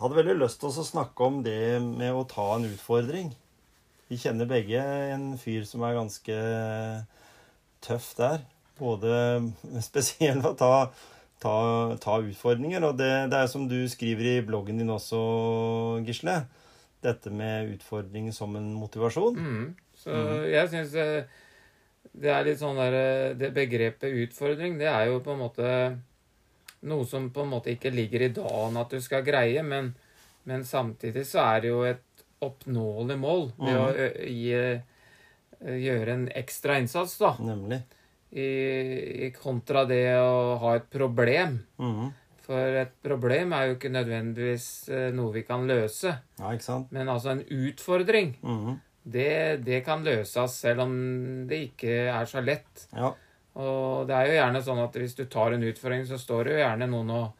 Hadde veldig lyst til å snakke om det med å ta en utfordring. Vi kjenner begge en fyr som er ganske tøff der. Både spesielt å ta, ta, ta utfordringer. Og det, det er som du skriver i bloggen din også, Gisle. Dette med utfordring som en motivasjon. Mm. Så jeg syns det er litt sånn der eh, Det begrepet utfordring, det er jo på en måte noe som på en måte ikke ligger i dagen at du skal greie, men, men samtidig så er det jo et oppnåelig mål ved å gi, gjøre en ekstra innsats, da. Nemlig. I, i kontra det å ha et problem. Mm. For et problem er jo ikke nødvendigvis noe vi kan løse. Ja, ikke sant? Men altså en utfordring, mm. det, det kan løses selv om det ikke er så lett. Ja. Og det er jo gjerne sånn at hvis du tar en utfordring, så står det jo gjerne noen og,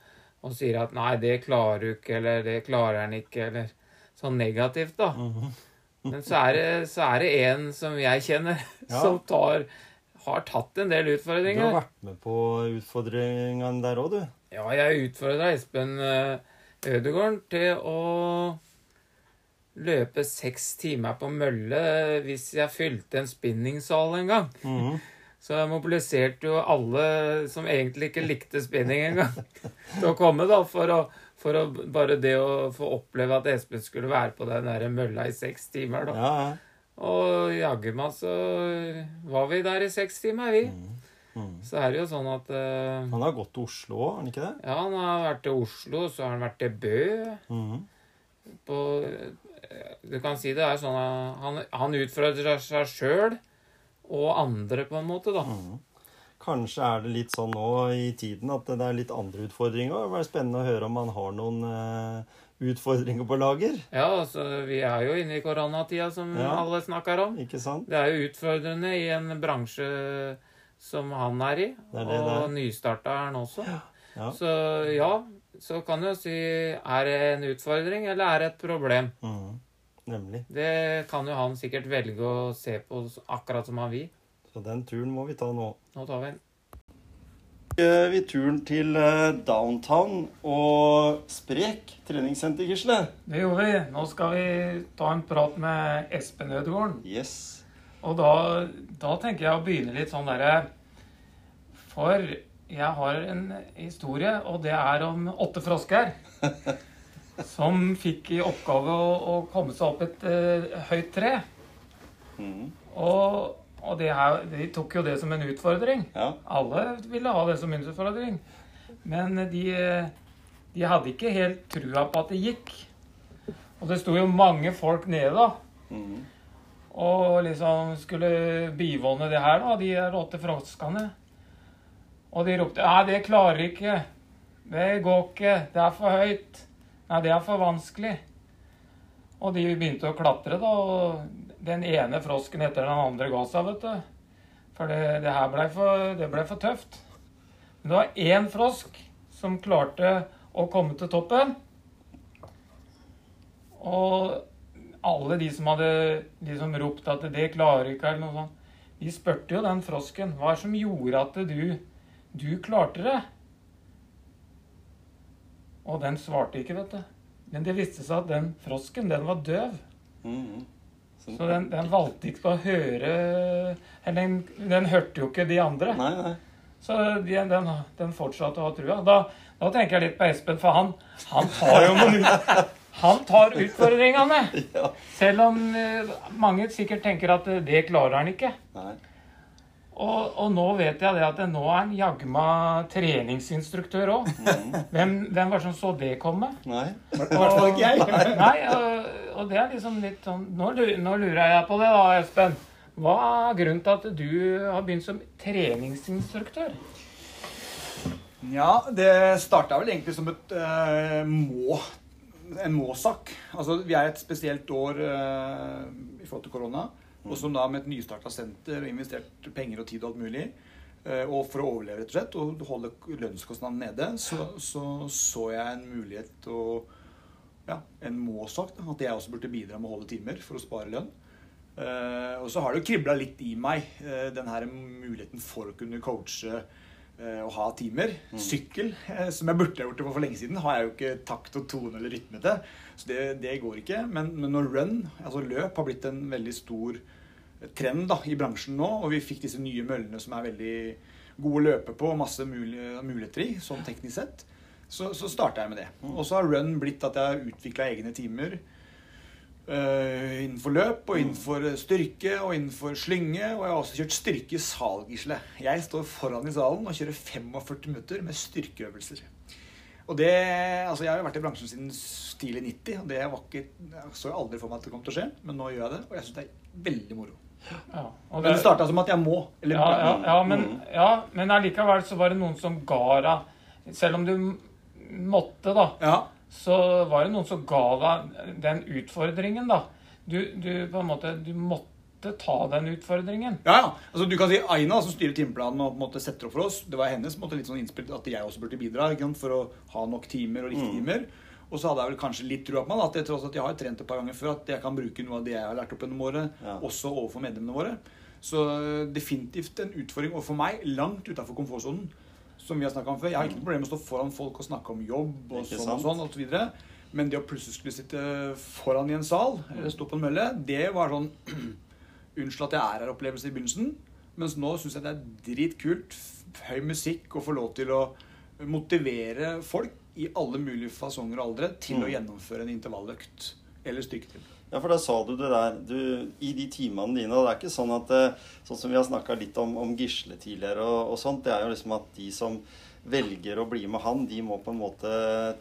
og sier at 'nei, det klarer du ikke', eller 'det klarer han ikke', eller sånn negativt, da. Mhm. Men så er, det, så er det en som jeg kjenner, Ja. som tar, har tatt en del utfordringer. Du har vært med på utfordringene der òg, du. Ja, jeg utfordra Espen eh, Ødegården til å løpe seks timer på mølle hvis jeg fylte en spinningsal en gang. Mhm. Så jeg mobiliserte jo alle som egentlig ikke likte spinning engang, til å komme, da, for å, for å bare det å få oppleve at Espen skulle være på den der mølla i seks timer, da. Ja, ja. Og jaggu meg så var vi der i seks timer, vi. Mhm. Så er det jo sånn at uh, Han har gått til Oslo òg, har han ikke det? Ja, han har vært til Oslo, så har han vært til Bø. Mm. På, eh, du kan si det er sånn at han, han utfordrer seg sjøl og andre, på en måte, da. Mm. Kanskje er det litt sånn nå i tiden at det er litt andre utfordringer. Det var spennende å høre om han har noen eh, utfordringer på lager. Ja, altså, vi er jo inne i koronatida, som Ja. alle snakker om. Ikke sant? Det er jo utfordrende i en bransje som han er i, Det er det og nystarta er han også. Ja. Så ja, så kan du jo si er det en utfordring, eller er det et problem? Mhm. Nemlig. Det kan jo han sikkert velge å se på akkurat som han vil. Så den turen må vi ta nå. Nå tar vi den. Eh, Vi turen til eh, downtown og Sprek treningssenter, Gisle. Det gjorde vi. Nå skal vi ta en prat med Espen Ødegården. Yes. Og da, da tenker jeg å begynne litt sånn derre For jeg har en historie, og det er om åtte frosker. Som fikk i oppgave å, å komme seg opp et uh, høyt tre. Mm. Og, og det her, de tok jo det som en utfordring. Ja. Alle ville ha det som en utfordring. Men de, de hadde ikke helt trua på at det gikk. Og det sto jo mange folk nede da, Mm. og liksom skulle bivåne det her, da, de åtte froskene. Og de ropte 'Nei, det klarer ikke. Det går ikke. Det er for høyt. Nei, det er for vanskelig'. Og de begynte å klatre, da. Og den ene frosken etter den andre ga seg, vet du. For det, det her blei for, ble for tøft. Men det var én frosk som klarte å komme til toppen. Og alle de som hadde liksom ropt at 'det klarer ikke', eller noe sånt, de spurte jo den frosken hva er det som gjorde at du, du klarte det. Og den svarte ikke, vet du. Men det viste seg at den frosken, den var døv. Mm. Så- Så den, den valgte ikke å høre Eller den, den hørte jo ikke de andre. Nei, nei. Så de, den, den fortsatte å ha trua. Da, da tenker jeg litt på Espen, for han, han tar jo noen ut- Han tar utfordringene. Selv om eh, mange sikkert tenker at eh, det klarer han ikke. Nei. Og, og nå vet jeg det at nå er han jaggu meg treningsinstruktør òg. Hvem, hvem var det som så det komme? Nei. I hvert fall ikke jeg. Nei, og, og det er liksom litt sånn nå, nå lurer jeg på det, da, Espen. Hva er grunnen til at du har begynt som treningsinstruktør? Ja, det starta vel egentlig som et uh, må, en må-sak. Altså, vi er et spesielt år uh, i forhold til korona. Og som da med et nystarta senter og investert penger og tid og alt mulig. eh, og for å overleve, rett og slett, og holde lønnskostnadene nede, så, så så jeg en mulighet og Ja, en må-sak. At jeg også burde bidra med å holde timer for å spare lønn. Uh, og så har det jo kribla litt i meg, uh, den her muligheten for å kunne coache uh, og ha timer. Sykkel, eh, som jeg burde ha gjort det for for lenge siden, har jeg jo ikke takt og tone eller rytme til. Så det, det går ikke. Men, men når run, altså løp, har blitt en veldig stor trend da, i bransjen nå, og vi fikk disse nye møllene som er veldig gode å løpe på, og masse muligheter i, sånn teknisk sett, så, så starta jeg med det. Og så har run blitt at jeg har utvikla egne timer. Uh, innenfor løp og innenfor styrke og innenfor slynge. Og jeg har også kjørt styrke i salgisle. Jeg står foran i salen og kjører 45 minutter med styrkeøvelser. Og det, altså Jeg har jo vært i bransjen siden tidlig 90, og det var ikke, jeg så jeg aldri for meg at det kom til å skje. Men nå gjør jeg det, og jeg syns det er veldig moro. Ja, Men det starta som at jeg må. Eller, ja, ja, ja, men, ja, men allikevel så var det noen som ga deg Selv om du måtte, da, Ja. så var det noen som ga deg den utfordringen, da. Du, du på en måte Du måtte ta den utfordringen. Ja, ja. Altså, du kan si Aina, som styrer timeplanen og på en måte setter opp for oss, det var hennes måte, litt sånn innspill at jeg også burde bidra ikke sant? for å ha nok timer og riktige timer. Og så hadde jeg vel kanskje litt trua på meg, da, at jeg, tross at jeg har trent et par ganger før, at jeg kan bruke noe av det jeg har lært opp gjennom året, Ja. også overfor medlemmene våre. Så øh, definitivt en utfordring overfor meg, langt utafor komfortsonen. Som vi har snakket om før. Jeg har ikke noe problem med å stå foran folk og snakke om jobb og Ikke sånn sant? og sånn, videre. Men det å plutselig skulle sitte foran i en sal, eller stå på en mølle, det var sånn Unnskyld at jeg er her-opplevelse i begynnelsen. Mens nå syns jeg det er dritkult, høy musikk, og få lov til å motivere folk i alle mulige fasonger og aldre til å Mm. gjennomføre en intervalløkt eller styrketrening. Ja, for da sa du det der du, I de timene dine og Det er ikke sånn at eh, Sånn som vi har snakka litt om, om Gisle tidligere og, og sånt, det er jo liksom at de som velger å bli med han, de må på en måte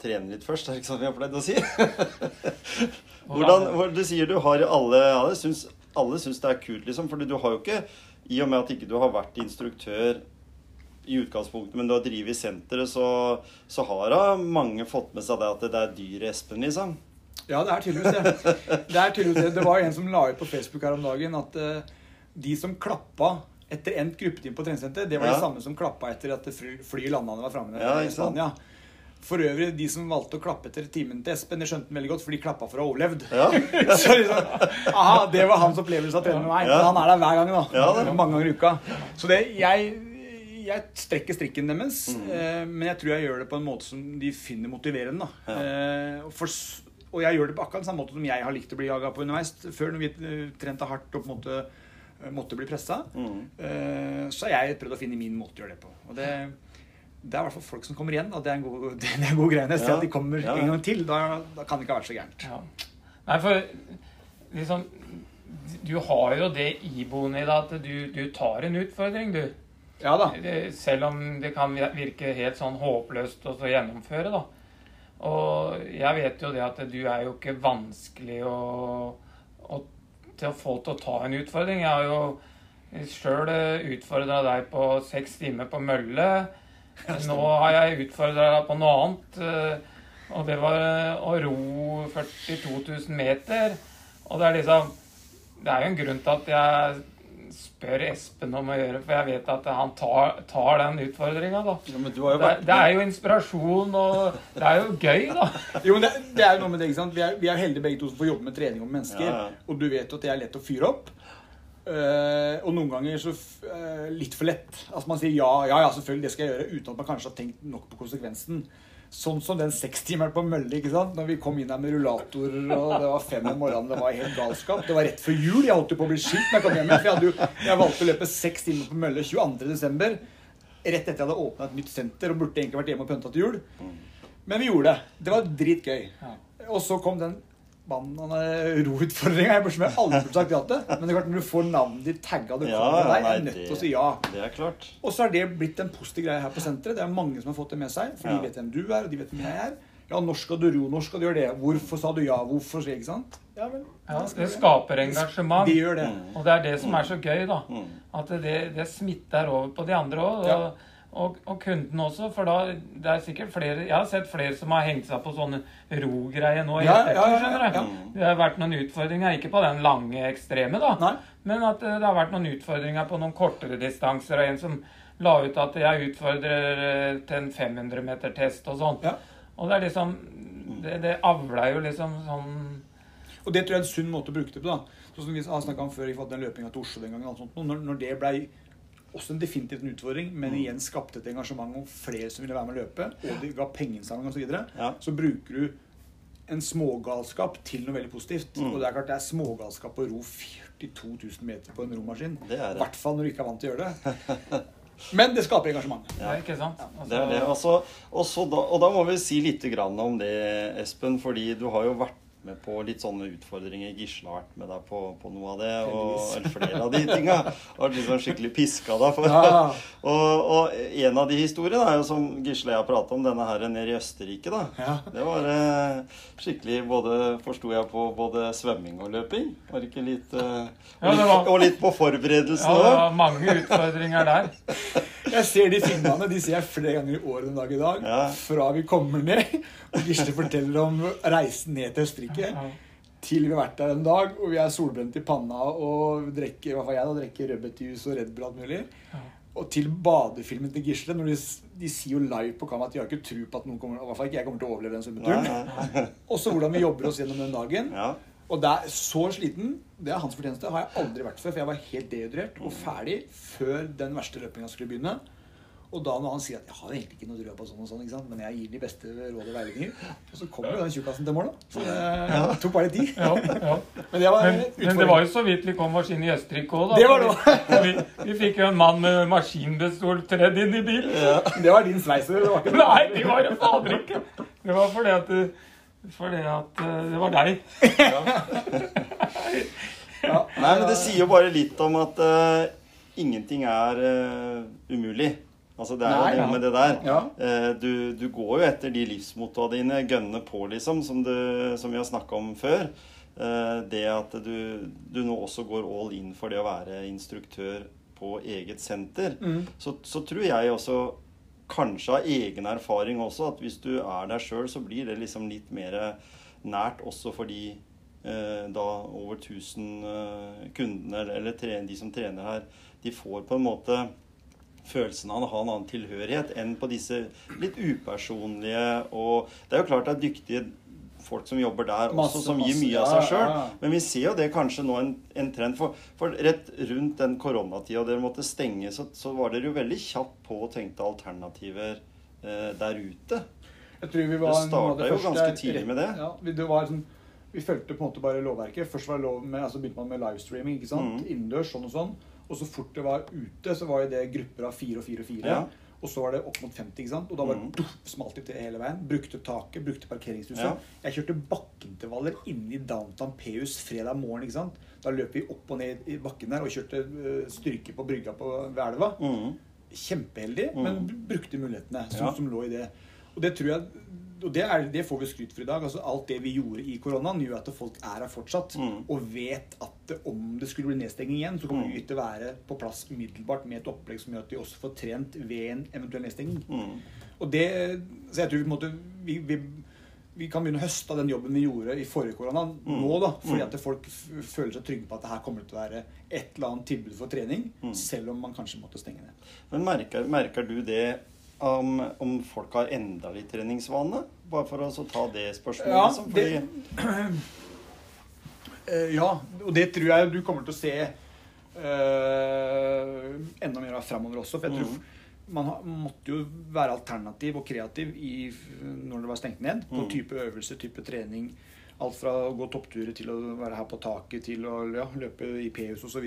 trene litt først. Er det ikke sånn vi har pleid å si? Hvordan, du sier du har alle Alle syns, alle syns det er kult, liksom. Fordi du har jo ikke I og med at ikke du har vært instruktør i utgangspunktet, men du har drevet i senteret, så, så har da mange fått med seg det at det er dyr Espen, liksom. Ja, det er tydeligvis det. Det er tydeligvis det. Det var en som la ut på Facebook her om dagen at eh, de som klappa etter endt gruppetime på treningssenteret, det var Ja. de samme som klappa etter at fly, flyet landa var framme Ja, i ikke sant? For øvrig, de som valgte å klappe etter timen til Espen, det skjønte den veldig godt, for de klappa for å ha overlevd. Ja. Så liksom, aha, det var hans opplevelse av trening med meg. Men han er der hver gang, da. Ja, det. Mange ganger i uka. Så det, jeg, jeg strekker strikken deres, Mm. eh, men jeg tror jeg gjør det på en måte som de finner motiverende. Da. Ja. Eh, for, og jeg gjør det på akkurat samme måte som jeg har likt å bli jaga på underveis. Før når vi eh, trente hardt og på en måte eh, måtte bli pressa, Mm. eh, så har jeg prøvd å finne min måte å gjøre det på. Og det, det er i hvert fall folk som kommer igjen. Og det er en god, det er en god greie. Jeg ser Ja. at de kommer en gang til, da, da kan det ikke ha vært så gærent. Ja. Nei, for liksom Du har jo det iboende i deg at du, du tar en utfordring, du. Ja da. Selv om det kan virke helt sånn håpløst å gjennomføre, da. Og jeg vet jo det at du er jo ikke vanskelig å, å, til å få til å ta en utfordring. Jeg har jo sjøl utfordra deg på seks timer på mølle. Nå har jeg utfordra deg på noe annet. eh, Og det var å ro 42 000 meter. Og det er liksom Det er jo en grunn til at jeg spør Espen om å gjøre, for jeg vet at han tar, tar den utfordringa, da. Ja, men du har jo Det, det er jo inspirasjon, og det er jo gøy, da. Jo, men det, det er jo noe med det, ikke sant? Vi er, vi er heldige begge to som får jobbe med trening om mennesker. Ja, ja. Og du vet jo at det er lett å fyre opp. Eh, og noen ganger så eh, litt for lett. Altså Man sier ja, ja, ja, selvfølgelig, det skal jeg gjøre, uten at man kanskje har tenkt nok på konsekvensen. Sånn som den sekstimeren på Mølle, ikke sant? Når vi kom inn her med rullatorer, og det var fem om morgenen, det var helt galskap. Det var rett før jul. Jeg holdt jo på å bli skilt når jeg kom hjem. For jeg, jo, jeg valgte å løpe seks timer på Mølle 22. desember. Rett etter jeg hadde åpna et nytt senter og burde egentlig vært hjemme og pønta til jul. Men vi gjorde det. Det var dritgøy. Og så kom den routfordringa. Jeg burde aldri burde sagt ja til. Men det er klart når du får navnet ditt tagga du det Ja, kommer deg, er nødt til å si ja. Det er klart. Og så har det blitt en positiv greie her på senteret. Det er mange som har fått det med seg. For Ja. de vet hvem du er, og de vet hvem jeg er. Ja, når skal du ro? Når skal du gjøre det? Hvorfor sa du ja? Hvorfor? Ikke sant? Ja, men Ja, det skaper engasjement. De gjør det. Mm. Og det er det som er så gøy, da. Mm. At det, det smitter over på de andre òg. Ja. Og, og, kunden også, for da det er sikkert flere Jeg har sett flere som har hengt seg på sånne rogreier nå Ja, ja, ja. Det har vært noen utfordringer, ikke på den lange ekstreme, da. Nei. Men at eh, det har vært noen utfordringer på noen kortere distanser. Og en som la ut at jeg utfordrer eh, til en 500 meter test og sånn. Ja. Og det er liksom Det, det avler jo liksom sånn Og det tror jeg er en sunn måte å bruke det på. da. Sånn som vi har snakket om før i forhold til den løpinga til Oslo den gangen. Når, når det ble også en definitivt en utfordring, men igjen skapte et engasjement om flere som ville være med å løpe, og de ga pengeinnsamling osv., så, videre, Ja. så bruker du en smågalskap til noe veldig positivt. Mm. Og det er klart det er smågalskap å ro 42 000 meter på en romaskin. Det I hvert fall når du ikke er vant til å gjøre det. Men det skaper engasjement. ja. Ikke sant? Det er det. Altså, også da, og da må vi si litt grann om det, Espen. Fordi du har jo vært med på litt sånne utfordringer. Gisle har vært med deg på, på noe av det. Og flere av de tinga. Har liksom skikkelig piska for. Ja. Og, og en av de historiene er jo som Gisle og jeg prata om, denne her nede i Østerrike. da. Ja. Det var eh, skikkelig både Forsto jeg på både svømming og løping? Var ikke litt eh, og, litt var- og litt på Ja, det var mange utfordringer der. Jeg ser de filmene de ser jeg flere ganger i året en dag i dag. Ja. Fra vi kommer ned, og Gisle forteller om reisen ned til Østerrike. Ja. Til vi har vært der en dag, og vi er solbrent i panna og drikker i hvert fall jeg da, drikker rødbetjus og Red Bull alt mulig. Ja. Og til badefilmen til Gisle. når de, de sier jo live på kamera at de har ikke tro på at noen kommer, i hvert fall ikke jeg kommer til å overleve den svømmeturen. Og så hvordan vi jobber oss gjennom den dagen. Ja. Og det er så sliten, det er hans fortjeneste, har jeg aldri vært før. For jeg var helt dehydrert og ferdig før den verste løpinga skulle begynne. Og da når han sier at 'jeg har egentlig ikke noe trua på sånn og sånn', ikke sant? men jeg gir de beste råd og veiledninger, og så kommer jo den tjukkasen til mål, da. Så det tok bare litt tid. Ja, ja. Men det var Men, men det var jo så vidt vi kom oss inn i Østerrike òg, da. Det var det vi, vi fikk jo en mann med maskinpistol tredd inn i bilen. Ja. Det var din sveiser. Det var ikke Nei, det var det fader ikke. Det var fordi at fordi at eh, det var deg. Ja. Nei, men det sier jo bare litt om at uh, ingenting er uh, umulig. Altså, det er Nei, jo ja. med det der. Ja. Eh, du, du går jo etter de livsmottoa dine, gønne på, liksom, som, du, som vi har snakka om før. Eh, det at du, du nå også går all in for det å være instruktør på eget senter. Mm. Så, så tror jeg også, kanskje av egen erfaring også, at hvis du er der sjøl, så blir det liksom litt mer nært også for de eh, da over 1000 eh, kundene, eller, eller de som trener her, de får på en måte følelsen av å ha en annen tilhørighet enn på disse litt upersonlige og Det er jo klart det er dyktige folk som jobber der Masse, også, som gir mye mye av seg sjøl. ja, ja. Men vi ser jo det kanskje nå en, en trend. For, for rett rundt den koronatida dere måtte stenge, så, så var dere jo veldig kjapt på og tenkte alternativer eh, der ute. Jeg tror vi var Det starta jo ganske tidlig med det. Ja, det var sånn, vi fulgte på en måte bare lovverket. Først var lov med, altså begynte man med livestreaming. ikke sant? Mm. Innendørs, sånn og sånn. Og så fort det var ute, så var jo det grupper av fire og fire og fire. Ja. Og så var det opp mot 50, ikke sant? og da var det duff, smalt det til hele veien. Brukte taket, brukte parkeringshuset. Ja. Jeg kjørte bakkeintervaller inne i downtown P-hus fredag morgen. ikke sant? Da løp vi opp og ned i bakken der og kjørte øh, styrke på brygga på ved elva Mm. kjempeheldig, Mm. men brukte mulighetene som, Ja. som lå i det. Og det tror jeg og det, er, det får vi skryt for i dag. altså Alt det vi gjorde i koronaen, gjør at folk er her fortsatt. Mm. Og vet at om det skulle bli nedstenging igjen, så kommer Mm. å være på plass umiddelbart med et opplegg som gjør at de også får trent ved en eventuell nedstenging. Mm. Og det, så jeg tror vi, på en måte, vi, vi, vi kan begynne å høste av den jobben vi gjorde i forrige korona nå, da. Fordi Mm. at folk føler seg trygge på at det her kommer til å være et eller annet tilbud for trening, Mm. selv om man kanskje måtte stenge ned. Men merker, merker du det om, om folk har enda litt treningsvane? Bare for å ta det spørsmålet. Ja, liksom, fordi, det- Eh, ja, og det tror jeg du kommer til å se eh, enda mer av framover også. For jeg tror mm. man måtte jo være alternativ og kreativ i, når det var stengt ned, på mm. type øvelse, type trening. Alt fra å gå toppturer til å være her på taket til å ja, løpe i P-hus osv.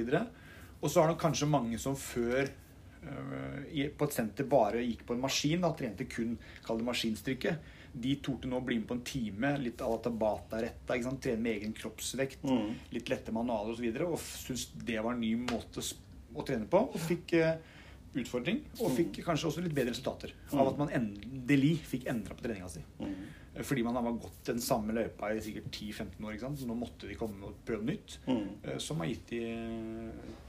Og så er det kanskje mange som før øh, på et senter bare gikk på en maskin, da, trente kun kall det maskinstyrke. De torde nå bli med på en time, litt à la Tabata-retta. Trene med egen kroppsvekt, Mm. litt lette manualer osv. Og, så videre, og syntes det var en ny måte å trene på. Og fikk eh, utfordring, og fikk kanskje også litt bedre resultater av at man endelig fikk endra på treninga si. Mhm. Fordi man har gått den samme løypa i sikkert 10-15 år. Så nå måtte de komme og prøve nytt. Mm. eh, Som har gitt de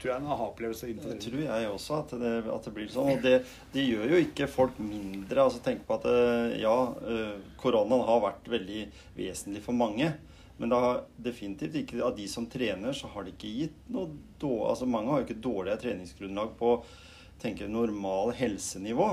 tror jeg, en aha-opplevelse innenfor Det tror jeg også at det, at det blir sånn. Og det, det gjør jo ikke folk mindre. altså Tenk på at eh, ja, eh, koronaen har vært veldig vesentlig for mange. Men det har definitivt ikke av de som trener, så har det ikke gitt noe dårlig altså Mange har jo ikke dårligere treningsgrunnlag på tenker normal helsenivå.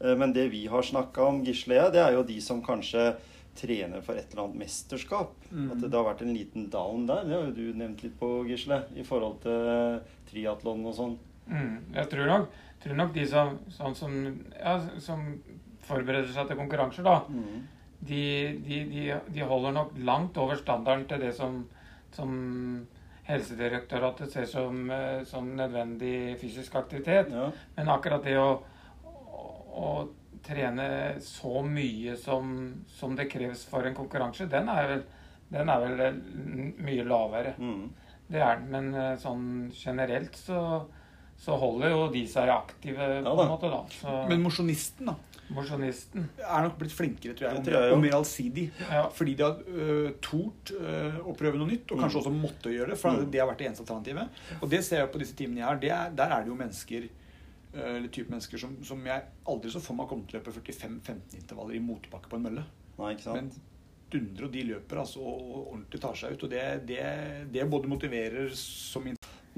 Eh, Men det vi har snakka om, Gisle og jeg, det er jo de som kanskje trener for et eller annet mesterskap. Mm. At det har vært en liten down der. Det har jo du nevnt litt på, Gisle. I forhold til triatlon og sånn. Mm, jeg tror nok, tror nok de som, sånn som, ja, som forbereder seg til konkurranser, da, Mm. de, de, de, de holder nok langt over standarden til det som, som Helsedirektoratet ser som, eh, som nødvendig fysisk aktivitet. Ja. Men akkurat det å, å, trene så mye som, som det kreves for en konkurranse, den er vel, den er vel eh, mye lavere. Mm. Det er den. Men eh, sånn generelt så, så holder jo de seg aktive på en måte, da. Så Men mosjonisten da, mosjonisten er nok blitt flinkere, tror jeg, tror jeg og mer allsidig. ja. Fordi de har uh, tort uh, å prøve noe nytt, og kanskje også måtte gjøre det. For Mm. det har vært det eneste alternativet. Og det ser jeg på disse timene jeg har. Er, der er det jo mennesker eller type mennesker som, som jeg aldri så for meg kommer til å løpe 45-15 intervaller i motbakke på en mølle. Nei, ikke sant? Men dundrer, og de løper altså og og ordentlig tar seg ut. Og det, det, det både motiverer som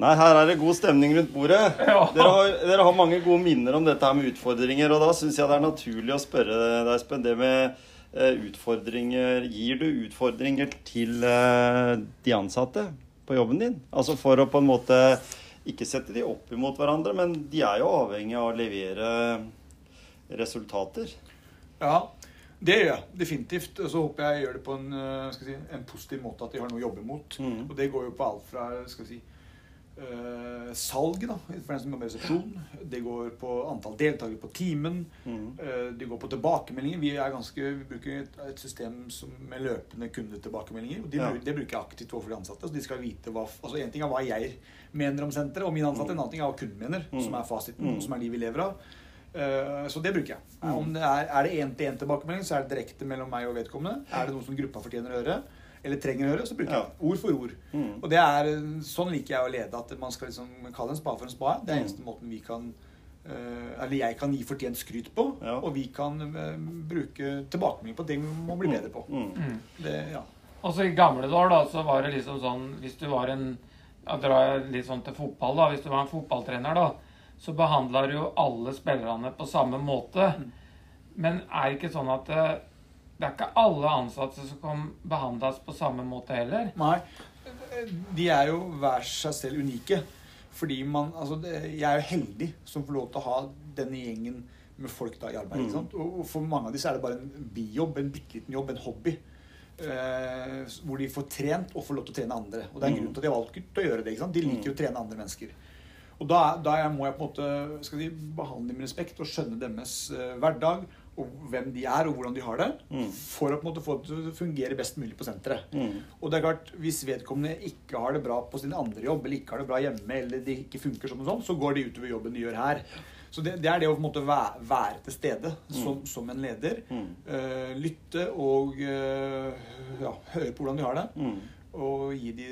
Nei, her er det god stemning rundt bordet. Ja. Dere, har, dere har mange gode minner om dette her med utfordringer, og da syns jeg det er naturlig å spørre deg, Espen, det med eh, utfordringer Gir du utfordringer til eh, de ansatte på jobben din? Altså for å på en måte ikke sette de opp imot hverandre, men de er jo avhengig av å levere resultater. Ja, det gjør jeg definitivt. Og så håper jeg jeg gjør det på en, skal si, en positiv måte, at de har noe å jobbe mot. Mm. Og det går jo på alt fra skal si, øh, salg, da, for den som jobber i resepsjon. Det går på antall deltakere på timen. Mm. Uh, Det går på tilbakemeldinger. Vi, er ganske, vi bruker et, et system som, med løpende kundetilbakemeldinger. og de, Ja. Det bruker jeg aktivt overfor de ansatte. så de skal vite hva, altså En ting er hva jeg mener om senteret og mine ansatte, en annen ting er hva kunden mener, Mm. som er fasiten, Mm. og som er de vi lever av. Uh, Så det bruker jeg. Mm. Om det er, er det én-til-én-tilbakemelding, så er det direkte mellom meg og vedkommende. Er det noe som gruppa fortjener å høre, eller trenger å høre, så bruker Ja. jeg det. Ord for ord. Mm. Og det er, Sånn liker jeg å lede, at man skal liksom kalle en spade for en spade. Det er Mm. eneste måten vi kan eh, Eller jeg kan gi fortjent skryt på, Ja. og vi kan eh, bruke tilbakemelding på ting vi må bli bedre på. Mm. Mm. Det, ja. Og så i gamle dager da, så var det liksom sånn Hvis du var en jeg drar litt sånn til fotball, da. Hvis du var en fotballtrener, da, så behandla du jo alle spillerne på samme måte. Men er det ikke sånn at det, er ikke alle ansatte som kan behandles på samme måte heller? Nei, de er jo hver seg selv unike. Fordi man Altså, jeg er jo heldig som får lov til å ha denne gjengen med folk da i arbeid. Mm. ikke sant? Og for mange av disse er det bare en bijobb, en bitte liten jobb, en hobby. Eh, hvor de får trent og får lov til å trene andre. Og det er en grunn til at de har valgt å gjøre det. ikke sant? De liker jo å trene andre mennesker. Og da, da må jeg på en måte si, behandle dem med respekt og skjønne deres eh, hverdag og hvem de er og hvordan de har det, Mm. for å på en måte få det til å fungere best mulig på senteret. Mm. Og det er klart, hvis vedkommende ikke har det bra på sin andre jobb, eller ikke har det bra hjemme, eller det ikke funker som og sånn, så går det utover jobben de gjør her. Så det, det er det å på en måte være, være til stede som, som en leder. Mm. Uh, lytte og uh, ja, høre på hvordan de har det. Mm. Og gi de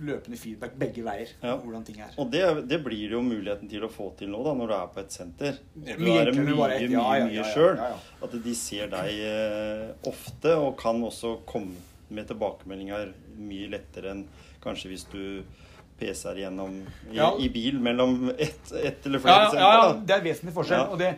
løpende feedback begge veier Ja. hvordan ting er. Og det, det blir jo muligheten til å få til nå, da, når du er på et senter. Du er mye mye, mye, mye sjøl. At de ser deg eh, ofte, og kan også komme med tilbakemeldinger mye lettere enn kanskje hvis du PC-er gjennom i, Ja. i bil mellom ett et eller flere Ja, ja, senter. ja, det er vesentlig forskjell. Og, det,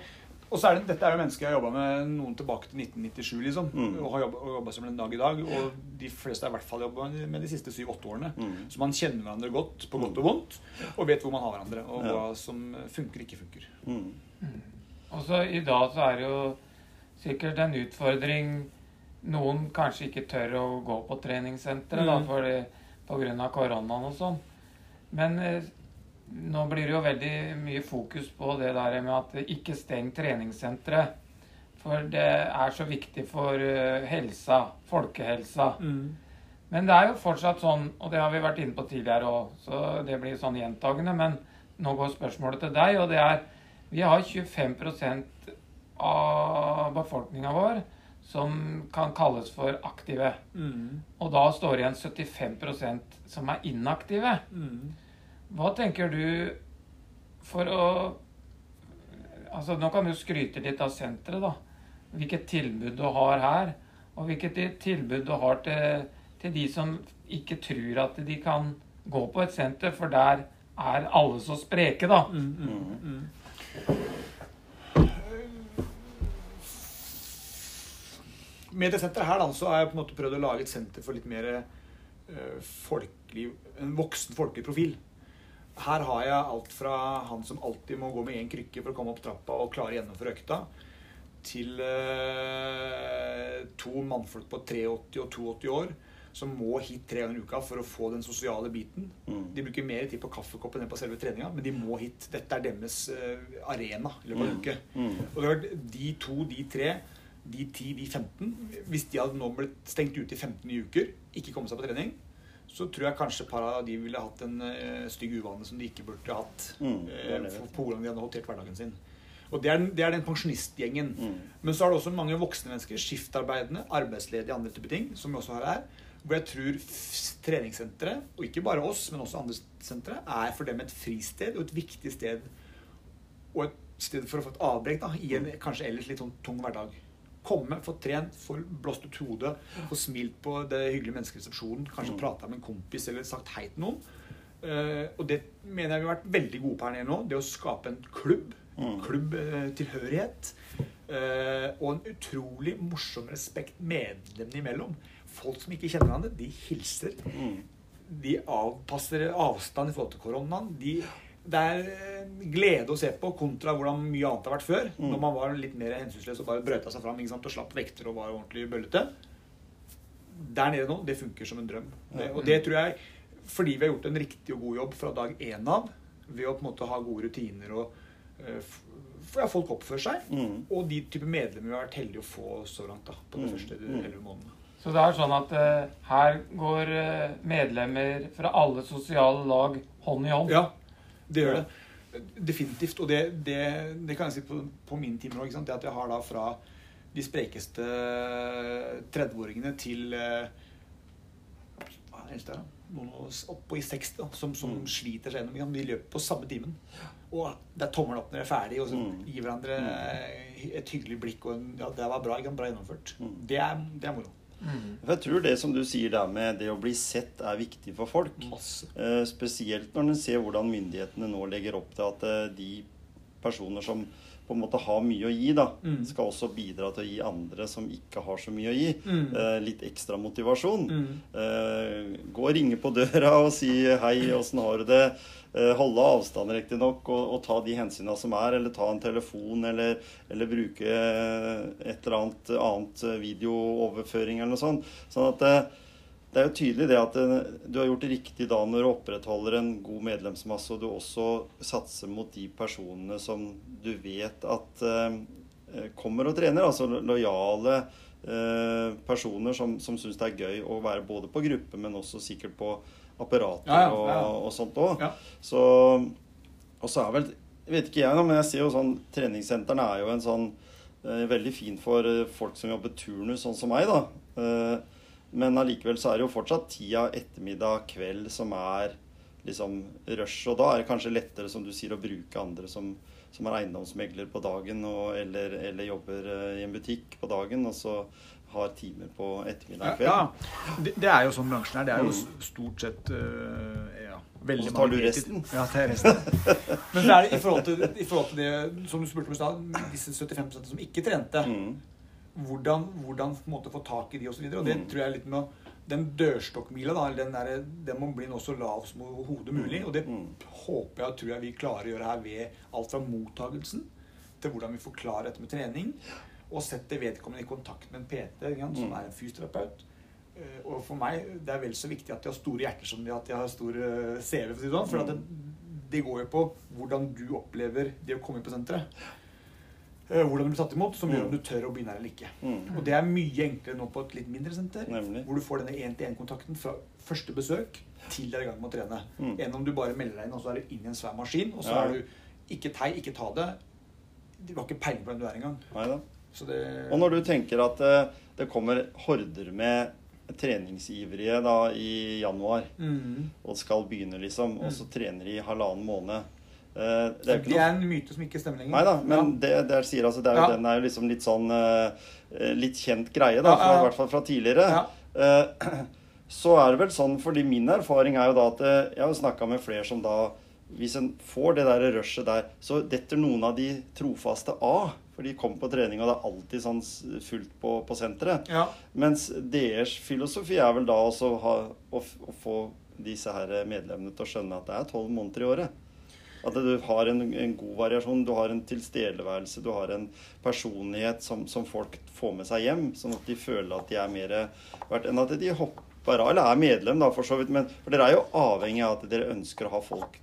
og så er det, dette er jo mennesker jeg har jobba med noen tilbake til 1997, liksom. Mm. Og har jobba, som en dag i dag. Og de fleste har i hvert fall jobba med de siste syv-åtte årene. Mm. Så man kjenner hverandre godt på godt og vondt, og vet hvor man har hverandre. Og Ja. hva som funker ikke funker. Mm. Og så i dag så er det jo sikkert en utfordring Noen kanskje ikke tør å gå på treningssenteret da, Mm. fordi, på grunn av koronaen og sånn. Men eh, nå blir det jo veldig mye fokus på det der med at ikke steng treningssenteret. For det er så viktig for eh, helsa, folkehelsa. Men det er jo fortsatt sånn, og det har vi vært inne på tidligere òg, så det blir sånn gjentagende. Men nå går spørsmålet til deg, og det er Vi har 25% av befolkninga vår som kan kalles for aktive. Mm. Og da står igjen 75% som er inaktive. Mm. Hva tenker du for å Altså, nå kan du skryte litt av senteret, da. Hvilket tilbud du har her. Og hvilket tilbud du har til, til de som ikke tror at de kan gå på et senter, for der er alle så spreke, da. Mm. Mm. Mm. Med det senteret her da, så har jeg på en måte prøvd å lage et senter for litt mer eh, folkelig, en voksen folkelig profil. Her har jeg alt fra han som alltid må gå med én krykke for å komme opp trappa og klare å gjennomføre økta, til eh, to mannfolk på 83 og 82 år som må hit tre ganger i uka for å få den sosiale biten. Mm. De bruker mer tid på kaffekoppen enn på selve treninga, men de må hit. Dette er deres eh, arena i løpet av en uke. Mm. Og det har vært de to, de tre, de 10, de 15 Hvis de hadde nå blitt stengt ute i 15 nye uker, ikke kommet seg på trening, så tror jeg kanskje par av de ville hatt en uh, stygg uvane som de ikke burde hatt. Mm, uh, på hvordan de hadde håndtert hverdagen sin. Og det er, det er den pensjonistgjengen. Mm. Men så er det også mange voksne mennesker, skiftarbeidende, arbeidsledige, andre typer ting, som vi også har her. Hvor jeg tror treningssenteret, og ikke bare oss, men også andre sentre, er for dem et fristed og et viktig sted. Og et sted for å få et avbrekk da, i en kanskje ellers litt sånn tung hverdag. Komme, få trent, få blåst ut hodet, få smilt på det hyggelige menneskeresepsjonen, kanskje Mm. prata med en kompis eller sagt hei til noen. Uh, og det mener jeg vi har vært veldig gode på her nede nå. Det å skape en klubb. Mm. Klubbtilhørighet. Uh, og en utrolig morsom respekt medlemmene imellom. Folk som ikke kjenner hverandre, de hilser. Mm. De avpasser avstand i forhold til koronaen. De, det er eh, glede å se på kontra hvordan mye annet har vært før. Mm. Når man var litt mer hensynsløs og bare brøyta seg fram ikke sant, og slapp vekter og var ordentlig bøllete. Der nede nå, det funker som en drøm. Det, og det tror jeg fordi vi har gjort en riktig og god jobb fra dag én av, ved å på en måte ha gode rutiner og eh, f- ja, folk oppfører seg. Mm. Og de type medlemmer vi har vært heldige å få så langt da, på de Mm. første Mm. 11 månedene. Så det er sånn at uh, her går medlemmer fra alle sosiale lag hånd i hånd. Ja, det gjør det. Definitivt. Og det, det, det kan jeg si på, på min time òg. Det at jeg har da fra de sprekeste 30-åringene til eh, hva er det? Noen oppå i 60 da, som, som Mm. sliter seg gjennom. De løper på samme timen. Og det er tommelen opp når de er ferdig, og så Mm. gir hverandre et hyggelig blikk. og en, ja, det var bra, bra gjennomført. Mm. Det, er, det er moro. Mm. For Jeg tror det som du sier der med det å bli sett, er viktig for folk. Eh, spesielt når en ser hvordan myndighetene nå legger opp til at eh, de personer som på en måte har mye å gi, da, Mm. skal også bidra til å gi andre som ikke har så mye å gi, Mm. eh, litt ekstra motivasjon. Mm. Eh, gå og ringe på døra og si 'hei, åssen har du det'? Eh, holde avstand riktignok, og, og ta de hensynene som er, eller ta en telefon, eller, eller bruke et eller annet annet videooverføring eller noe sånt. Sånn at det, det er jo tydelig det at det, du har gjort det riktig da når du opprettholder en god medlemsmasse, og du også satser mot de personene som du vet at eh, kommer og trener. Altså lojale eh, personer som, som syns det er gøy å være både på gruppe, men også sikkert på apparater Ja, ja. Og, og sånt òg. Ja. Så Og så er vel Vet ikke jeg nå, men jeg ser jo sånn Treningssentrene er jo en sånn eh, Veldig fin for eh, folk som jobber turnus, sånn som meg, da. Eh, men allikevel så er det jo fortsatt tida ettermiddag, kveld som er liksom rush. Og da er det kanskje lettere, som du sier, å bruke andre som, som er eiendomsmegler på dagen, og, eller, eller jobber eh, i en butikk på dagen, og så har timer på ettermiddag kveld. Ja, det, det er jo sånn bransjen er. Det er jo stort sett uh, ja, veldig Og så tar mange du resten. Ja, tar resten. Men det er i forhold til, i forhold til det som du spurte om i stad, disse 75% som ikke trente. Mm. Hvordan, hvordan på en måte få tak i de osv. Og det Mm. tror jeg er litt med å den dørstokkmila, da, den, der, den må bli nå så lav som overhodet mulig. Og det Mm. håper jeg og tror jeg vi klarer å gjøre her ved alt fra mottagelsen til hvordan vi forklarer dette med trening, og setter vedkommende i kontakt med en PT, som Mm. er en fysioterapeut. Eh, Og for meg det er vel så viktig at de har store hjerter som de at de har stor eh, CV. For, det sånn, for at det, det går jo på hvordan du opplever det å komme inn på senteret. Eh, Hvordan du blir tatt imot, som gjør om du tør å begynne her eller ikke. Mm. Og det er mye enklere nå på et litt mindre senter, Nemlig. hvor du får denne én-til-én-kontakten fra første besøk til du er i gang med å trene. Mm. Enn om du bare melder deg inn, og så er du inn i en svær maskin, og så er du ikke tei, ikke ta det. Du har ikke peiling på hvem du er engang. Det Og når du tenker at eh, det kommer horder med treningsivrige da i januar, mm. og skal begynne, liksom, og så trener de i halvannen måned eh, Det Det er er, jo ikke en myte som ikke stemmer lenger. Nei da, men det, det sier altså det er Ja. Den er jo liksom litt sånn eh, Litt kjent greie, da, fra, ja. i hvert fall fra tidligere. Ja. Så er det vel sånn, fordi min erfaring er jo da at Jeg har snakka med flere som da Hvis en får det der rushet der, så detter noen av de trofaste av. For de kom på trening, og det er alltid sånn fullt på, på senteret. Ja. Mens deres filosofi er vel da også ha, å, å få disse her medlemmene til å skjønne at det er tolv måneder i året. At du har en, en god variasjon, du har en tilstedeværelse, du har en personlighet som, som folk får med seg hjem, sånn at de føler at de er mer verdt enn at de hopper av, eller er medlem, da, for så vidt. Men, for dere er jo avhengig av at dere ønsker å ha folk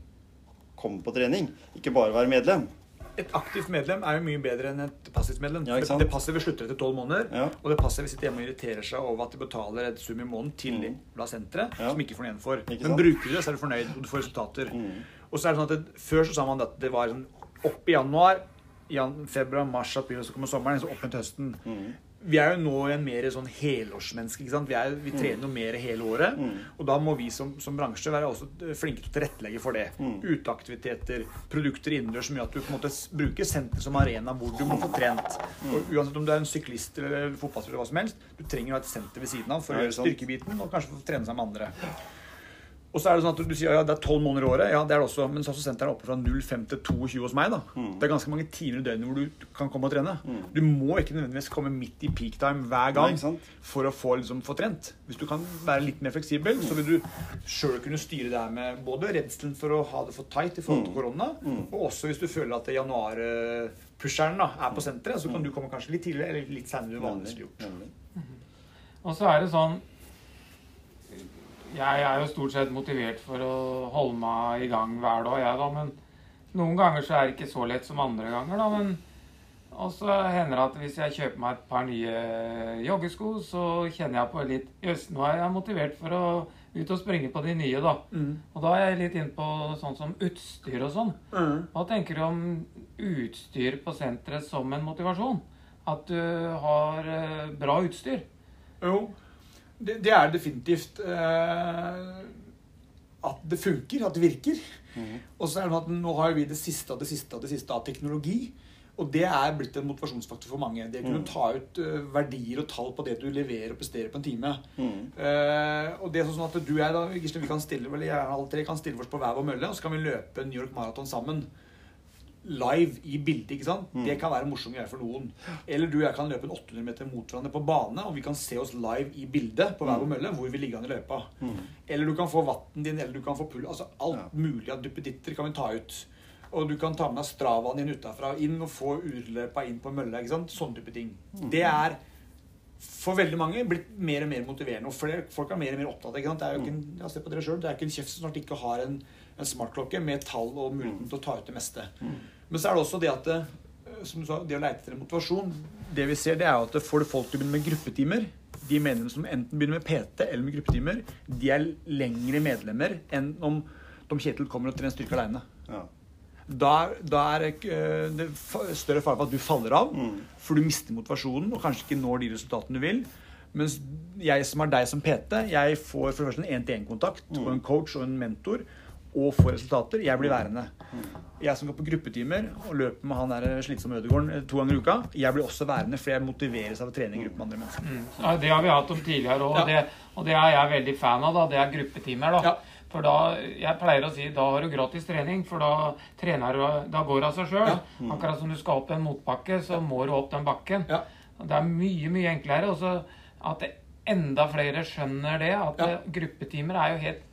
komme på trening, ikke bare være medlem. Et aktivt medlem er jo mye bedre enn et passivt medlem. Ja, det passive slutter etter tolv måneder, Ja. og det passive sitter hjemme og irriterer seg over at de betaler et sum i måneden til Mm. senteret, Ja. som ikke får noe igjen for. Men bruker du det, så er du fornøyd, og du får resultater. Mm. Og så er det sånn at det, Før så sa man at det var sånn opp i januar, jan, februar, mars, april, og så kommer sommeren, så opp til høsten. Mm. Vi er jo nå en mer sånn helårsmenneske. ikke sant? Vi, er, vi trener jo mer hele året. Mm. Og da må vi som, som bransje være også flinke til å tilrettelegge for det. Mm. Uteaktiviteter, produkter innendørs som gjør at du på en måte bruker senter som arena hvor du må få trent. Mm. Og uansett om du er en syklist eller fotballspiller eller hva som helst, du trenger å ha et senter ved siden av for å gjøre styrkebiten og kanskje få trene seg med andre. Og så er det sånn at du sier ja, det er 12 måneder i året. Ja, det er det også. Men så er også senteret oppe fra 05 til 22 hos meg. da. Mm. Det er ganske mange timer i døgnet hvor du kan komme og trene. Du må ikke nødvendigvis komme midt i peak time hver gang Nei, for å få, liksom, få trent. Hvis du kan være litt mer fleksibel, så vil du sjøl kunne styre det her med både redselen for å ha det for tight i forhold til korona, og også hvis du føler at januar-pusheren er på senteret, så kan du komme kanskje litt tidligere eller litt senere enn vanligvis ville gjort. Og så er det sånn Jeg er jo stort sett motivert for å holde meg i gang hver dag, jeg, da. Men noen ganger så er det ikke så lett som andre ganger, da. Men og så hender det at hvis jeg kjøper meg et par nye joggesko, så kjenner jeg på litt Jøss, nå er jeg motivert for å ut og springe på de nye, da. Og da er jeg litt inne på sånn som utstyr og sånn. Hva tenker du om utstyr på senteret som en motivasjon? At du har eh, bra utstyr? Jo, det, det er definitivt eh, at det funker, at det virker. Og så er det at nå har vi det siste av det siste av det siste av teknologi. Og det er blitt en motivasjonsfaktor for mange. Det å kunne ta ut eh, verdier og tall på det du leverer og presterer på en time. Mm. Uh, og det er sånn at du og jeg da, Gisle, vi kan stille, eller jeg alle tre kan stille oss på hver vår mølle, og så kan vi løpe New York Marathon sammen. Live i bildet. ikke sant? Det kan være morsomme greier for noen. Eller du og jeg kan løpe en 800 meter mot hverandre på bane, og vi kan se oss live i bildet på hver vår mølle hvor vi ligger an i løypa. Eller du kan få vatten din, eller du kan få pull. Altså alt Ja. mulig av duppeditter kan vi ta ut. Og du kan ta med deg stravaen din utafra inn og få urløpa inn på mølla. ikke sant? Sånne type ting. Det er for veldig mange blitt mer og mer motiverende. Og flere, folk er mer og mer opptatt. ikke sant? Det er jo ikke en, jeg ser på dere selv, det er ikke en kjeft som snart ikke har en, en smartklokke med tall og muligheten til å ta ut det meste. Men så er det også det at det, som du sa, det å leite etter motivasjon Det vi ser, det er at får du folk til å begynne med gruppetimer De medlemmene som enten begynner med PT eller med gruppetimer, de er lengre medlemmer enn om Tom Kjetil kommer og trener styrke aleine. Ja. Da, da er eh, det større fare for at du faller av, for du mister motivasjonen og kanskje ikke når de resultatene du vil. Mens jeg som har deg som PT, jeg får for det første en én-til-én-kontakt og en coach og en mentor. Og får resultater. Jeg blir værende. Jeg som går på gruppetimer og løper med han der slitsomme Ødegården eh, to ganger i uka, jeg blir også værende, for jeg motiveres av å trene i gruppe med andre mennesker. Ja, det har vi hatt om tidligere, og, Ja. det, og det er jeg veldig fan av. da, Det er gruppetimer. da. Ja. For da, Jeg pleier å si da har du gratis trening, for da trener du, da går det av seg sjøl. Ja. Akkurat som du skal opp en motbakke, så må du opp den bakken. Ja. Det er mye, mye enklere. Og at enda flere skjønner det, at eh, gruppetimer er jo helt,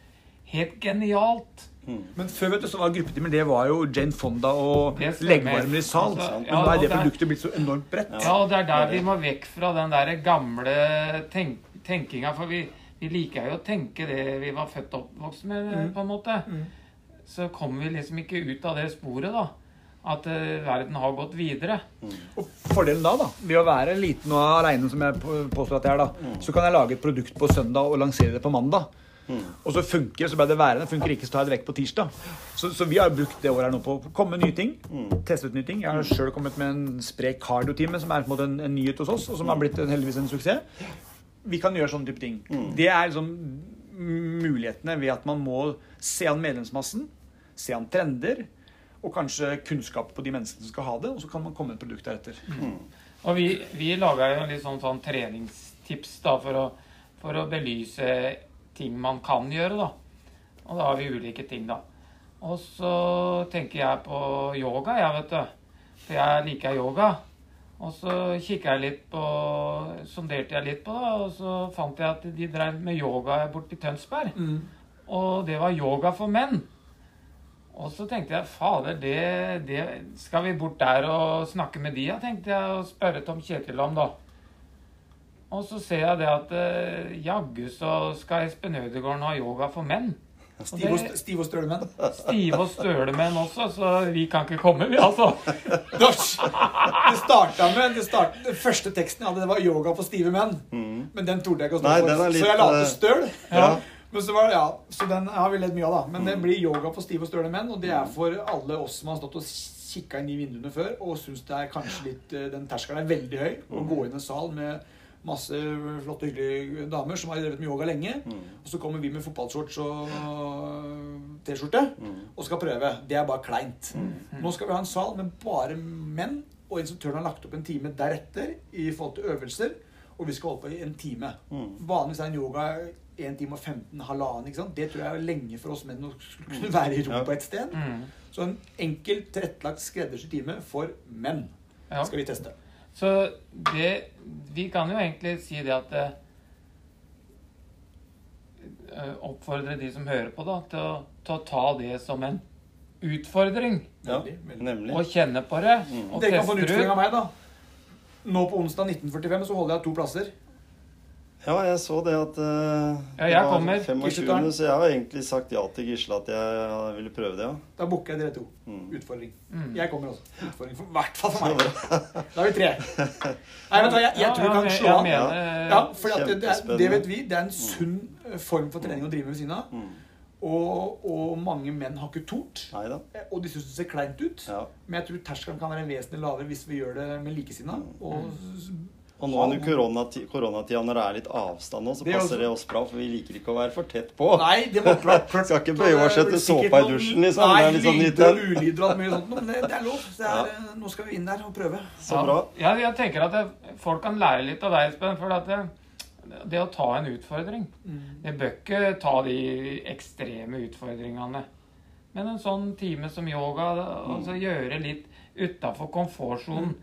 helt genialt. Men før vet du, så var gruppetimer det var jo Jane Fonda og leggvarmer i sal. Altså, Men nå er det det er- produktet blitt så enormt bredt. Ja, og det er der vi må vekk fra den der gamle tenk tenkinga. For vi, vi liker jo å tenke det vi var født og oppvokst med, på en måte. Så kommer vi liksom ikke ut av det sporet, da. At uh, verden har gått videre. Og fordelen da, da, ved å være liten og aleine, som jeg påstår at jeg er, da, så kan jeg lage et produkt på søndag og lansere det på mandag. Og så funker så ble det værende. Funker ikke, så tar jeg det vekk på tirsdag. Så, så vi har brukt det året her nå på å komme med nye ting. Teste ut nye ting. Jeg har sjøl kommet med en sprek cardio-time, som er på en måte en, nyhet hos oss, og som har blitt en, heldigvis en suksess. Vi kan gjøre sånne type ting. Det er liksom mulighetene ved at man må se an medlemsmassen, se an trender, og kanskje kunnskap på de menneskene som skal ha det, og så kan man komme med et produkt deretter. Og vi, vi laga jo litt sånn, sånn treningstips da, for å, for å belyse ting man kan gjøre, da. Og da har vi ulike ting, da. Og så tenker jeg på yoga, jeg, vet du. For jeg liker yoga. Og så kikka jeg litt på Sonderte jeg litt på det, og så fant jeg at de drev med yoga borte i Tønsberg. Og det var yoga for menn. Og så tenkte jeg fader, det, det skal vi bort der og snakke med de, tenkte jeg, og spørre Tom Kjetil om, da. Og så ser jeg det at eh, jaggu så skal Espen Ødegaard ha yoga for menn. Stive Stiv og, det- stiv og støle menn. Stive og støle menn også, så vi kan ikke komme, vi, altså. Det starta med det start, Den første teksten jeg hadde, det var 'yoga for stive menn'. Men den torde jeg ikke å stå på. for. litt, så jeg la til eh, støl. Ja. Men så, var det, ja, så den har vi ledd mye av, da. Men det blir yoga for stive og støle menn. Og det er for alle oss som har stått og kikka inn i vinduene før og syns det er kanskje litt eh, Den terskelen er veldig høy. Å gå inn i en sal med masse flotte, hyggelige damer som har drevet med yoga lenge. Og så kommer vi med fotballshorts og T-skjorte og skal prøve. Det er bare kleint. Nå skal vi ha en sal med bare menn, og instruktøren har lagt opp en time deretter i forhold til øvelser. Og vi skal holde på i en time. Vanligvis er en yoga 1 time og 15, halvannen. ikke sant? Det tror jeg er lenge for oss menn å kunne være i ro på et sted. Mm. Så en enkel, tilrettelagt skreddersydd time for menn Ja. skal vi teste. Så det Vi kan jo egentlig si det at eh, eh, Oppfordre de som hører på, da, til å, til å ta det som en utfordring. Ja, nemlig. Og kjenne på det. Og Dere kan få en utfordring av meg, da. Nå på onsdag 1945 så holder jeg to plasser. Ja, jeg så det at uh, Ja, jeg kommer. 25. Gisletaren. Så jeg har egentlig sagt ja til Gisle at jeg ville prøve det, ja. Da booker jeg dere to. Mm. Utfordring. Mm. Jeg kommer også. Utfordring for, i hvert fall for meg. Da er vi tre. Nei, vet du hva, jeg, jeg tror vi Ja, kan slå an. mener- Ja, for at det, det, er, det vet vi. Det er en sunn eh, form for trening å drive ved siden av. Mm. Og, og mange menn har ikke tort. Neida. eh, Og de syns det ser kleint ut. Ja. Men jeg tror terskelen kan være vesentlig lavere hvis vi gjør det med likesinnede. Og nå under koronati- koronatida, når det er litt avstand nå, så Det er passer også- det oss bra, for vi liker ikke å være for tett på. Nei, det var klart, klart Skal ikke bøye oss etter såpa i dusjen, liksom. Nei, Det er litt sånn ulyder og alt sånt. Men det, det er lov. Det er, Ja. eh, Nå skal vi inn der og prøve. Så bra. Ja, jeg tenker at det, folk kan lære litt av deg, Espen. For at det, det å ta en utfordring Det bør ikke ta de ekstreme utfordringene. Men en sånn time som yoga, altså gjøre litt utafor komfortsonen.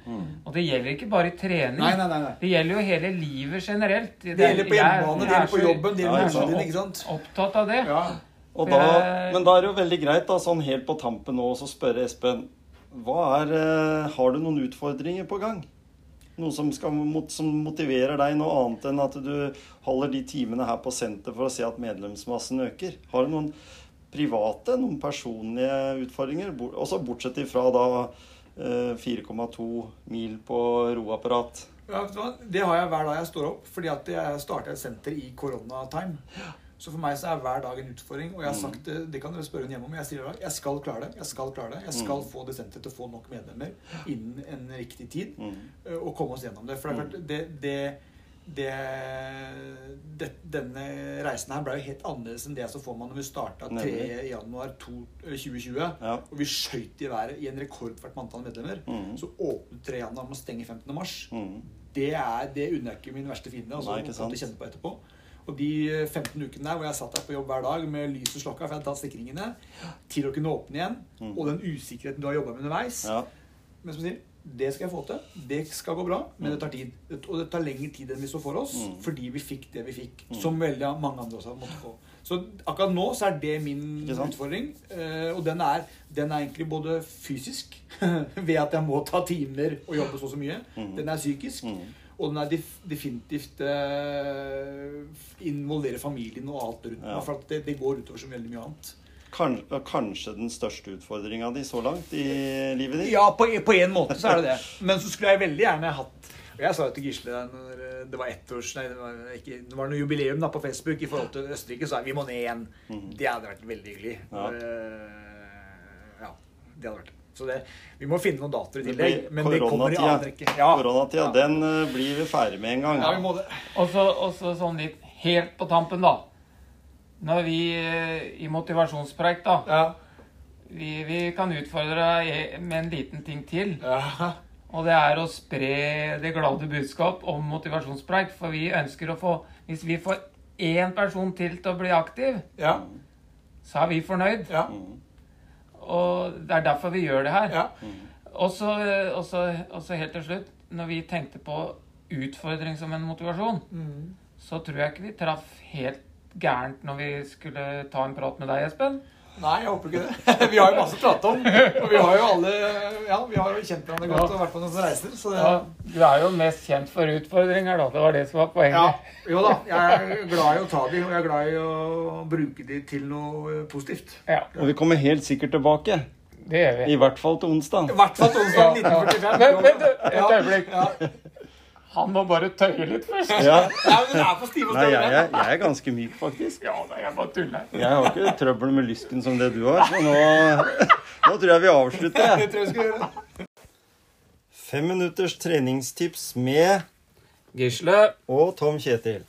Og det gjelder ikke bare i trening. Nei, nei, nei. nei. Det gjelder jo hele livet generelt. Det gjelder på hjemmebane, det gjelder på jobben, det gjelder på sant. ikke sant? Opptatt av det. Ja. Og da, men da er det jo veldig greit, da, sånn helt på tampen nå, å spørre Espen hva er, eh, Har du noen utfordringer på gang? Noe som, skal, som motiverer deg, noe annet enn at du holder de timene her på senter for å se at medlemsmassen øker? Har du noen private, noen personlige utfordringer? Også bortsett ifra da 4,2 mil på roapparat. Ja, vet du hva? Det har jeg hver dag jeg står opp, fordi at jeg starta et senter i koronatime. Så for meg så er hver dag en utfordring. Og jeg har sagt det, det kan dere spørre hun hjemme om. Jeg sier det, jeg skal klare det. Jeg skal klare det. Jeg skal få det senteret til å få nok medlemmer innen en riktig tid. Mm. eh, Og komme oss gjennom det. For det er klart, det, det, det, det, Denne reisen her ble jo helt annerledes enn det så får man når vi starta 3. Januar 2020. Ja. Og vi skøyt i været i en rekordfart med antall medlemmer. Mm. Så åpnet 3. januar med å stenge 15. mars Mm. det er det unner jeg ikke min verste fiende. Altså, Nei, ikke kjenne på etterpå. Og de 15 ukene der hvor jeg satt der på jobb hver dag med lyset slokka, for jeg hadde tatt sikringene, til å kunne åpne igjen, og den usikkerheten du har jobba med underveis Mm. Ja. Men som sier, det skal jeg få til. Det skal gå bra, men det tar tid. Og det tar lengre tid enn vi så for oss, Mm. fordi vi fikk det vi fikk. Som veldig mange andre også måtte få. Så akkurat nå så er det min utfordring. eh, Og den er, den er egentlig både fysisk, ved at jeg må ta timer og jobbe så og så mye. Mm. Den er psykisk. Mm. Og den er definitivt eh, involverer familien og alt rundt. Ja. For at det, det går utover så veldig mye annet. Kan, kanskje den største utfordringa di så langt i livet ditt? Ja, på, på en måte så er det det. Men så skulle jeg veldig gjerne hatt Og jeg sa jo til Gisle når eh, det var ett års, nei, det var, ikke, det var noe jubileum da på Facebook i forhold til Østerrike, så sa jeg vi må ned igjen. Det hadde vært veldig hyggelig. Ja. Eh, ja, det hadde vært. Så det, vi må finne noen datoer i tillegg. Men det kommer i annen rekke. Ja. Koronatida, Ja. den eh, blir vi ferdig med en gang. Ja, vi må det. Og så sånn litt helt på tampen, da. Når vi eh, i motivasjonspreik, da Ja. vi, vi kan utfordre deg med en liten ting til. Ja. Og det er å spre det glade budskap om motivasjonspreik. For vi ønsker å få Hvis vi får én person til til å bli aktiv, Ja. så er vi fornøyd. Ja. Og det er derfor vi gjør det her. ja. Og så og så helt til slutt, når vi tenkte på utfordring som en motivasjon, Mm. så tror jeg ikke vi traff helt gærent når vi skulle ta en prat med deg, Espen. Nei, jeg håper ikke det. Vi har jo masse å prate om. Og vi har jo alle Ja, vi har jo kjent hverandre godt og vært på noen reiser, så det Ja, du er jo mest kjent for utfordringer, da. Det var det som var poenget. Ja, jo da. Jeg er glad i å ta de, og jeg er glad i å bruke de til noe positivt. Ja, Og vi kommer helt sikkert tilbake. det gjør vi. I hvert fall til onsdag. I hvert fall til onsdag 1945. Vent, vent, vent, et Ja. øyeblikk. Han må bare tøye litt først. Ja. Ja, men den er for stiv og Nei, jeg, jeg, jeg er ganske myk, faktisk. Ja, nei, jeg bare tuller. Jeg har ikke trøbbel med lysken som det du har, så nå, nå tror jeg vi avslutter. Det Jeg. tror jeg skal gjøre. Fem minutters treningstips med Gisle. og Tom Kjetil.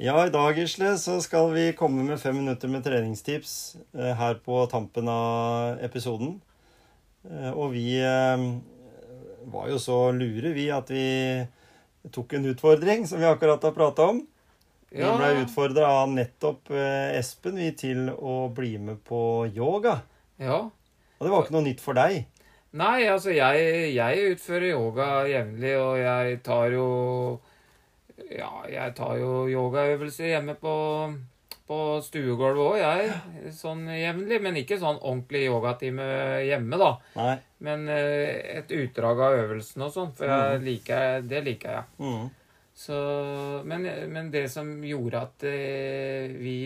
Ja, i dag, Gisle, så skal vi komme med fem minutter med treningstips eh, her på tampen av episoden. Eh, og vi eh, var jo så lure, vi, at vi tok en utfordring, som vi akkurat har prata om. Vi Ja. ble utfordra av nettopp eh, Espen vi til å bli med på yoga. Ja. Og det var ikke noe nytt for deg. Nei, altså jeg, jeg utfører yoga jevnlig, og jeg tar jo Ja, jeg tar jo yogaøvelser hjemme på, på stuegulvet òg, jeg. Sånn jevnlig. Men ikke sånn ordentlig yogatime hjemme, da. Nei. Men eh, et utdrag av øvelsen og sånn, for jeg liker, det liker jeg. Mm. Så, men, men det som gjorde at eh, vi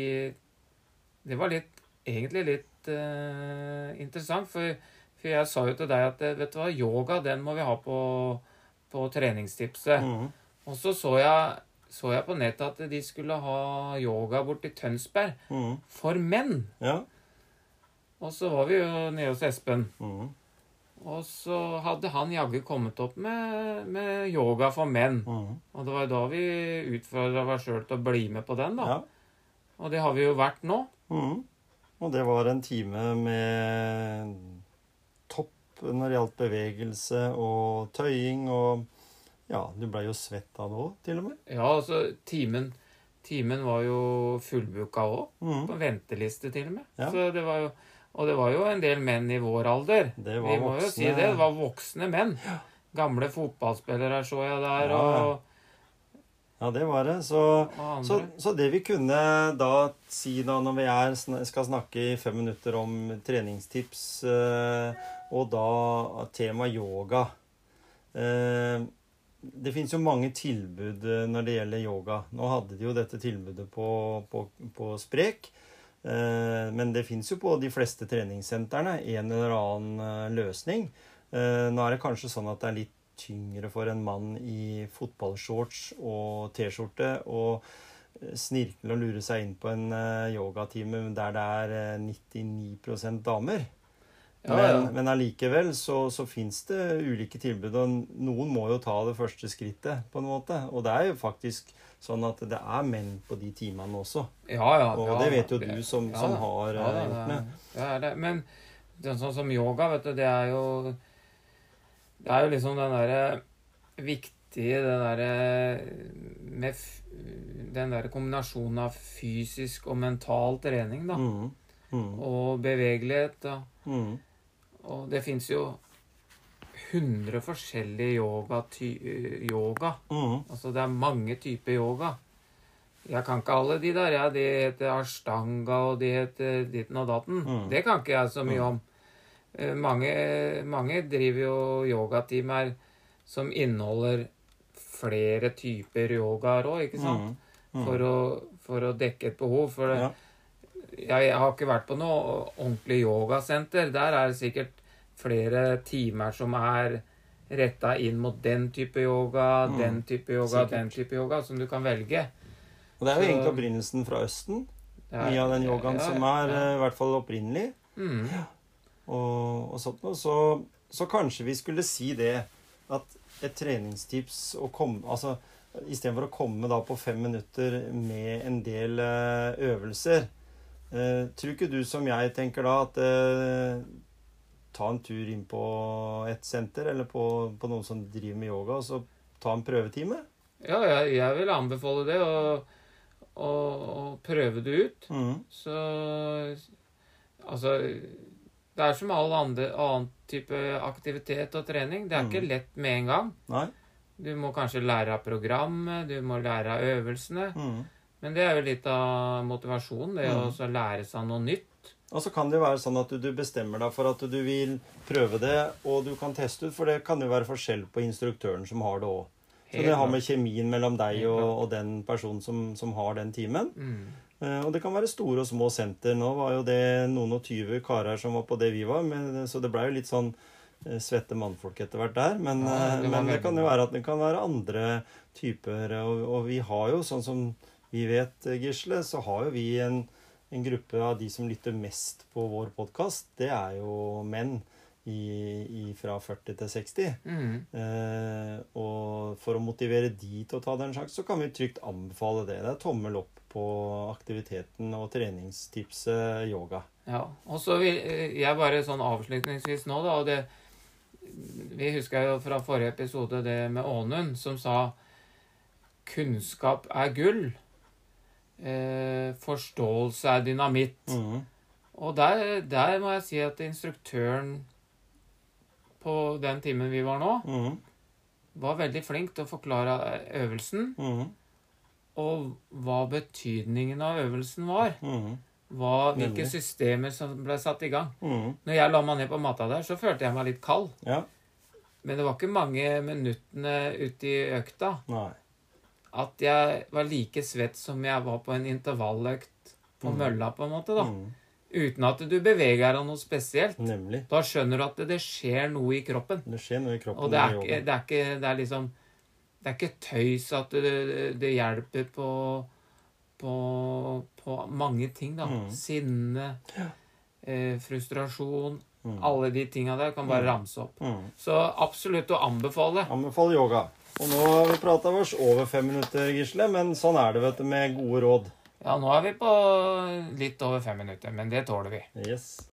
Det var litt, egentlig litt uh, interessant, for, for jeg sa jo til deg at vet du hva, yoga den må vi ha på, på treningstipset. Mm. Og så så jeg, så jeg på nettet at de skulle ha yoga borti Tønsberg Mm. for menn. Ja. Og så var vi jo nede hos Espen. Mm. Og så hadde han jaggu kommet opp med, med yoga for menn. Mm. Og det var da vi utfordra oss sjøl til å bli med på den, da. Ja. Og det har vi jo vært nå. Mm. Og det var en time med topp når det gjaldt bevegelse og tøying og Ja, du blei jo svett av det òg, til og med. Ja, altså timen, timen var jo fullbooka òg. Mm. På venteliste, til og med. Ja. Så det var jo, og det var jo en del menn i vår alder. Det var vi må jo si det. Det var voksne menn. Gamle fotballspillere så jeg der, Ja, ja. og, Ja, det var det. Så, så, så det vi kunne da si da når vi er, skal snakke i fem minutter om treningstips, eh, og da tema yoga eh, Det fins jo mange tilbud eh, når det gjelder yoga. Nå hadde de jo dette tilbudet på, på, på Sprek. Eh, men det fins jo på de fleste treningssentrene en eller annen eh, løsning. Nå er det kanskje sånn at det er litt tyngre for en mann i fotballshorts og T-skjorte å snirkle og lure seg inn på en yogatime der det er eh, 99% damer. Ja, Men, ja. men allikevel så, så fins det ulike tilbud, og noen må jo ta det første skrittet, på en måte. Og det er jo faktisk sånn at det er menn på de timene også. Ja, ja. Og det vet jo du som, som har Ja, det, gjort det. det er det. Men sånn som yoga, vet du, det er jo Det er jo liksom den derre viktige Den derre med Den derre kombinasjonen av fysisk og mental trening, da. Mm. Mm. Og bevegelighet. da. Mm. Og det fins jo 100 forskjellige yoga, ty yoga. Mm. Altså det er mange typer yoga. Jeg kan ikke alle de der. Ja, de heter ashtanga, og de heter ditten og datten. Mm. Det kan ikke jeg så mye om. Eh, Mange, mange driver jo yogatimer som inneholder flere typer yogaer òg, ikke sant? Mm. Mm. For, å, for å dekke et behov. For det, Ja. Jeg, har ikke vært på noe ordentlig yogasenter. Der er det sikkert flere timer som er retta inn mot den type yoga, Mm. den type yoga, Sikkert. den type yoga, som du kan velge. Og det er jo Så- egentlig opprinnelsen fra Østen. Er- Mye av den yogaen ja, som er ja. eh, i hvert fall opprinnelig. Mm. og, og sånt noe. Så, så kanskje vi skulle si det at et treningstips å komme Altså istedenfor å komme da på fem minutter med en del eh, øvelser eh, Tror ikke du som jeg tenker da at eh, ta en tur inn på et senter eller på, på noen som driver med yoga, og så ta en prøvetime? Ja, jeg, jeg vil anbefale det, å, og, og prøve det ut. Mm. Så Altså Det er som all andre, annen type aktivitet og trening. Det er ikke Mm. lett med en gang. Nei? Du må kanskje lære av programmet, du må lære av øvelsene. Mhm. Men det er jo litt av motivasjonen, det Mm. å lære seg noe nytt. Og så kan det jo være sånn at du, bestemmer deg for at du vil prøve det, og du kan teste ut, for det kan jo være forskjell på instruktøren som har det òg. Så det har med kjemien mellom deg og, og den personen som, som har den timen. Mm. Uh, og det kan være store og små senter. Nå var jo det noen og tyve karer som var på det vi var, men, så det blei jo litt sånn uh, svette mannfolk etter hvert der. Men, Ja, eh, det men det kan jo være at det kan være andre typer. Og, og vi har jo, sånn som vi vet, eh, Gisle, så har jo vi en, en gruppe av de som lytter mest på vår podkast. Det er jo menn i, i fra 40 til 60. Mm. Eh, og for å motivere de til å ta den sjansen, så kan vi trygt anbefale det. Det er tommel opp på aktiviteten og treningstipset yoga. Ja. Og så vil eh, jeg bare sånn avslutningsvis nå, da, og det Vi husker jo fra forrige episode det med Ånund, som sa 'kunnskap er gull'. Eh, forståelse er dynamitt. Mm. Og der, der må jeg si at instruktøren på den timen vi var nå, mm. var veldig flink til å forklare øvelsen, Mm. og hva betydningen av øvelsen var. Mhm. Hva, hvilke systemer som ble satt i gang. Mhm. Når jeg la meg ned på matta der, så følte jeg meg litt kald. Ja. Men det var ikke mange minuttene ute i økta Nei. At jeg var like svett som jeg var på en intervalløkt på Mm. mølla, på en måte. da. Mm. Uten at du beveger deg noe spesielt. Nemlig. Da skjønner du at det, det skjer noe i kroppen. Det skjer noe i kroppen. Og det er ikke, det er ikke Det er liksom Det er ikke tøys at det, det hjelper på på, på mange ting, da. Mm. Sinne, eh, frustrasjon Mm. Alle de tinga der kan bare Mm. ramse opp. Mm. Så absolutt å anbefale. Anbefale yoga. Og nå har vi prata oss over fem minutter, Gisle, men sånn er det, vet du, med gode råd. Ja, nå er vi på litt over fem minutter, men det tåler vi. Yes.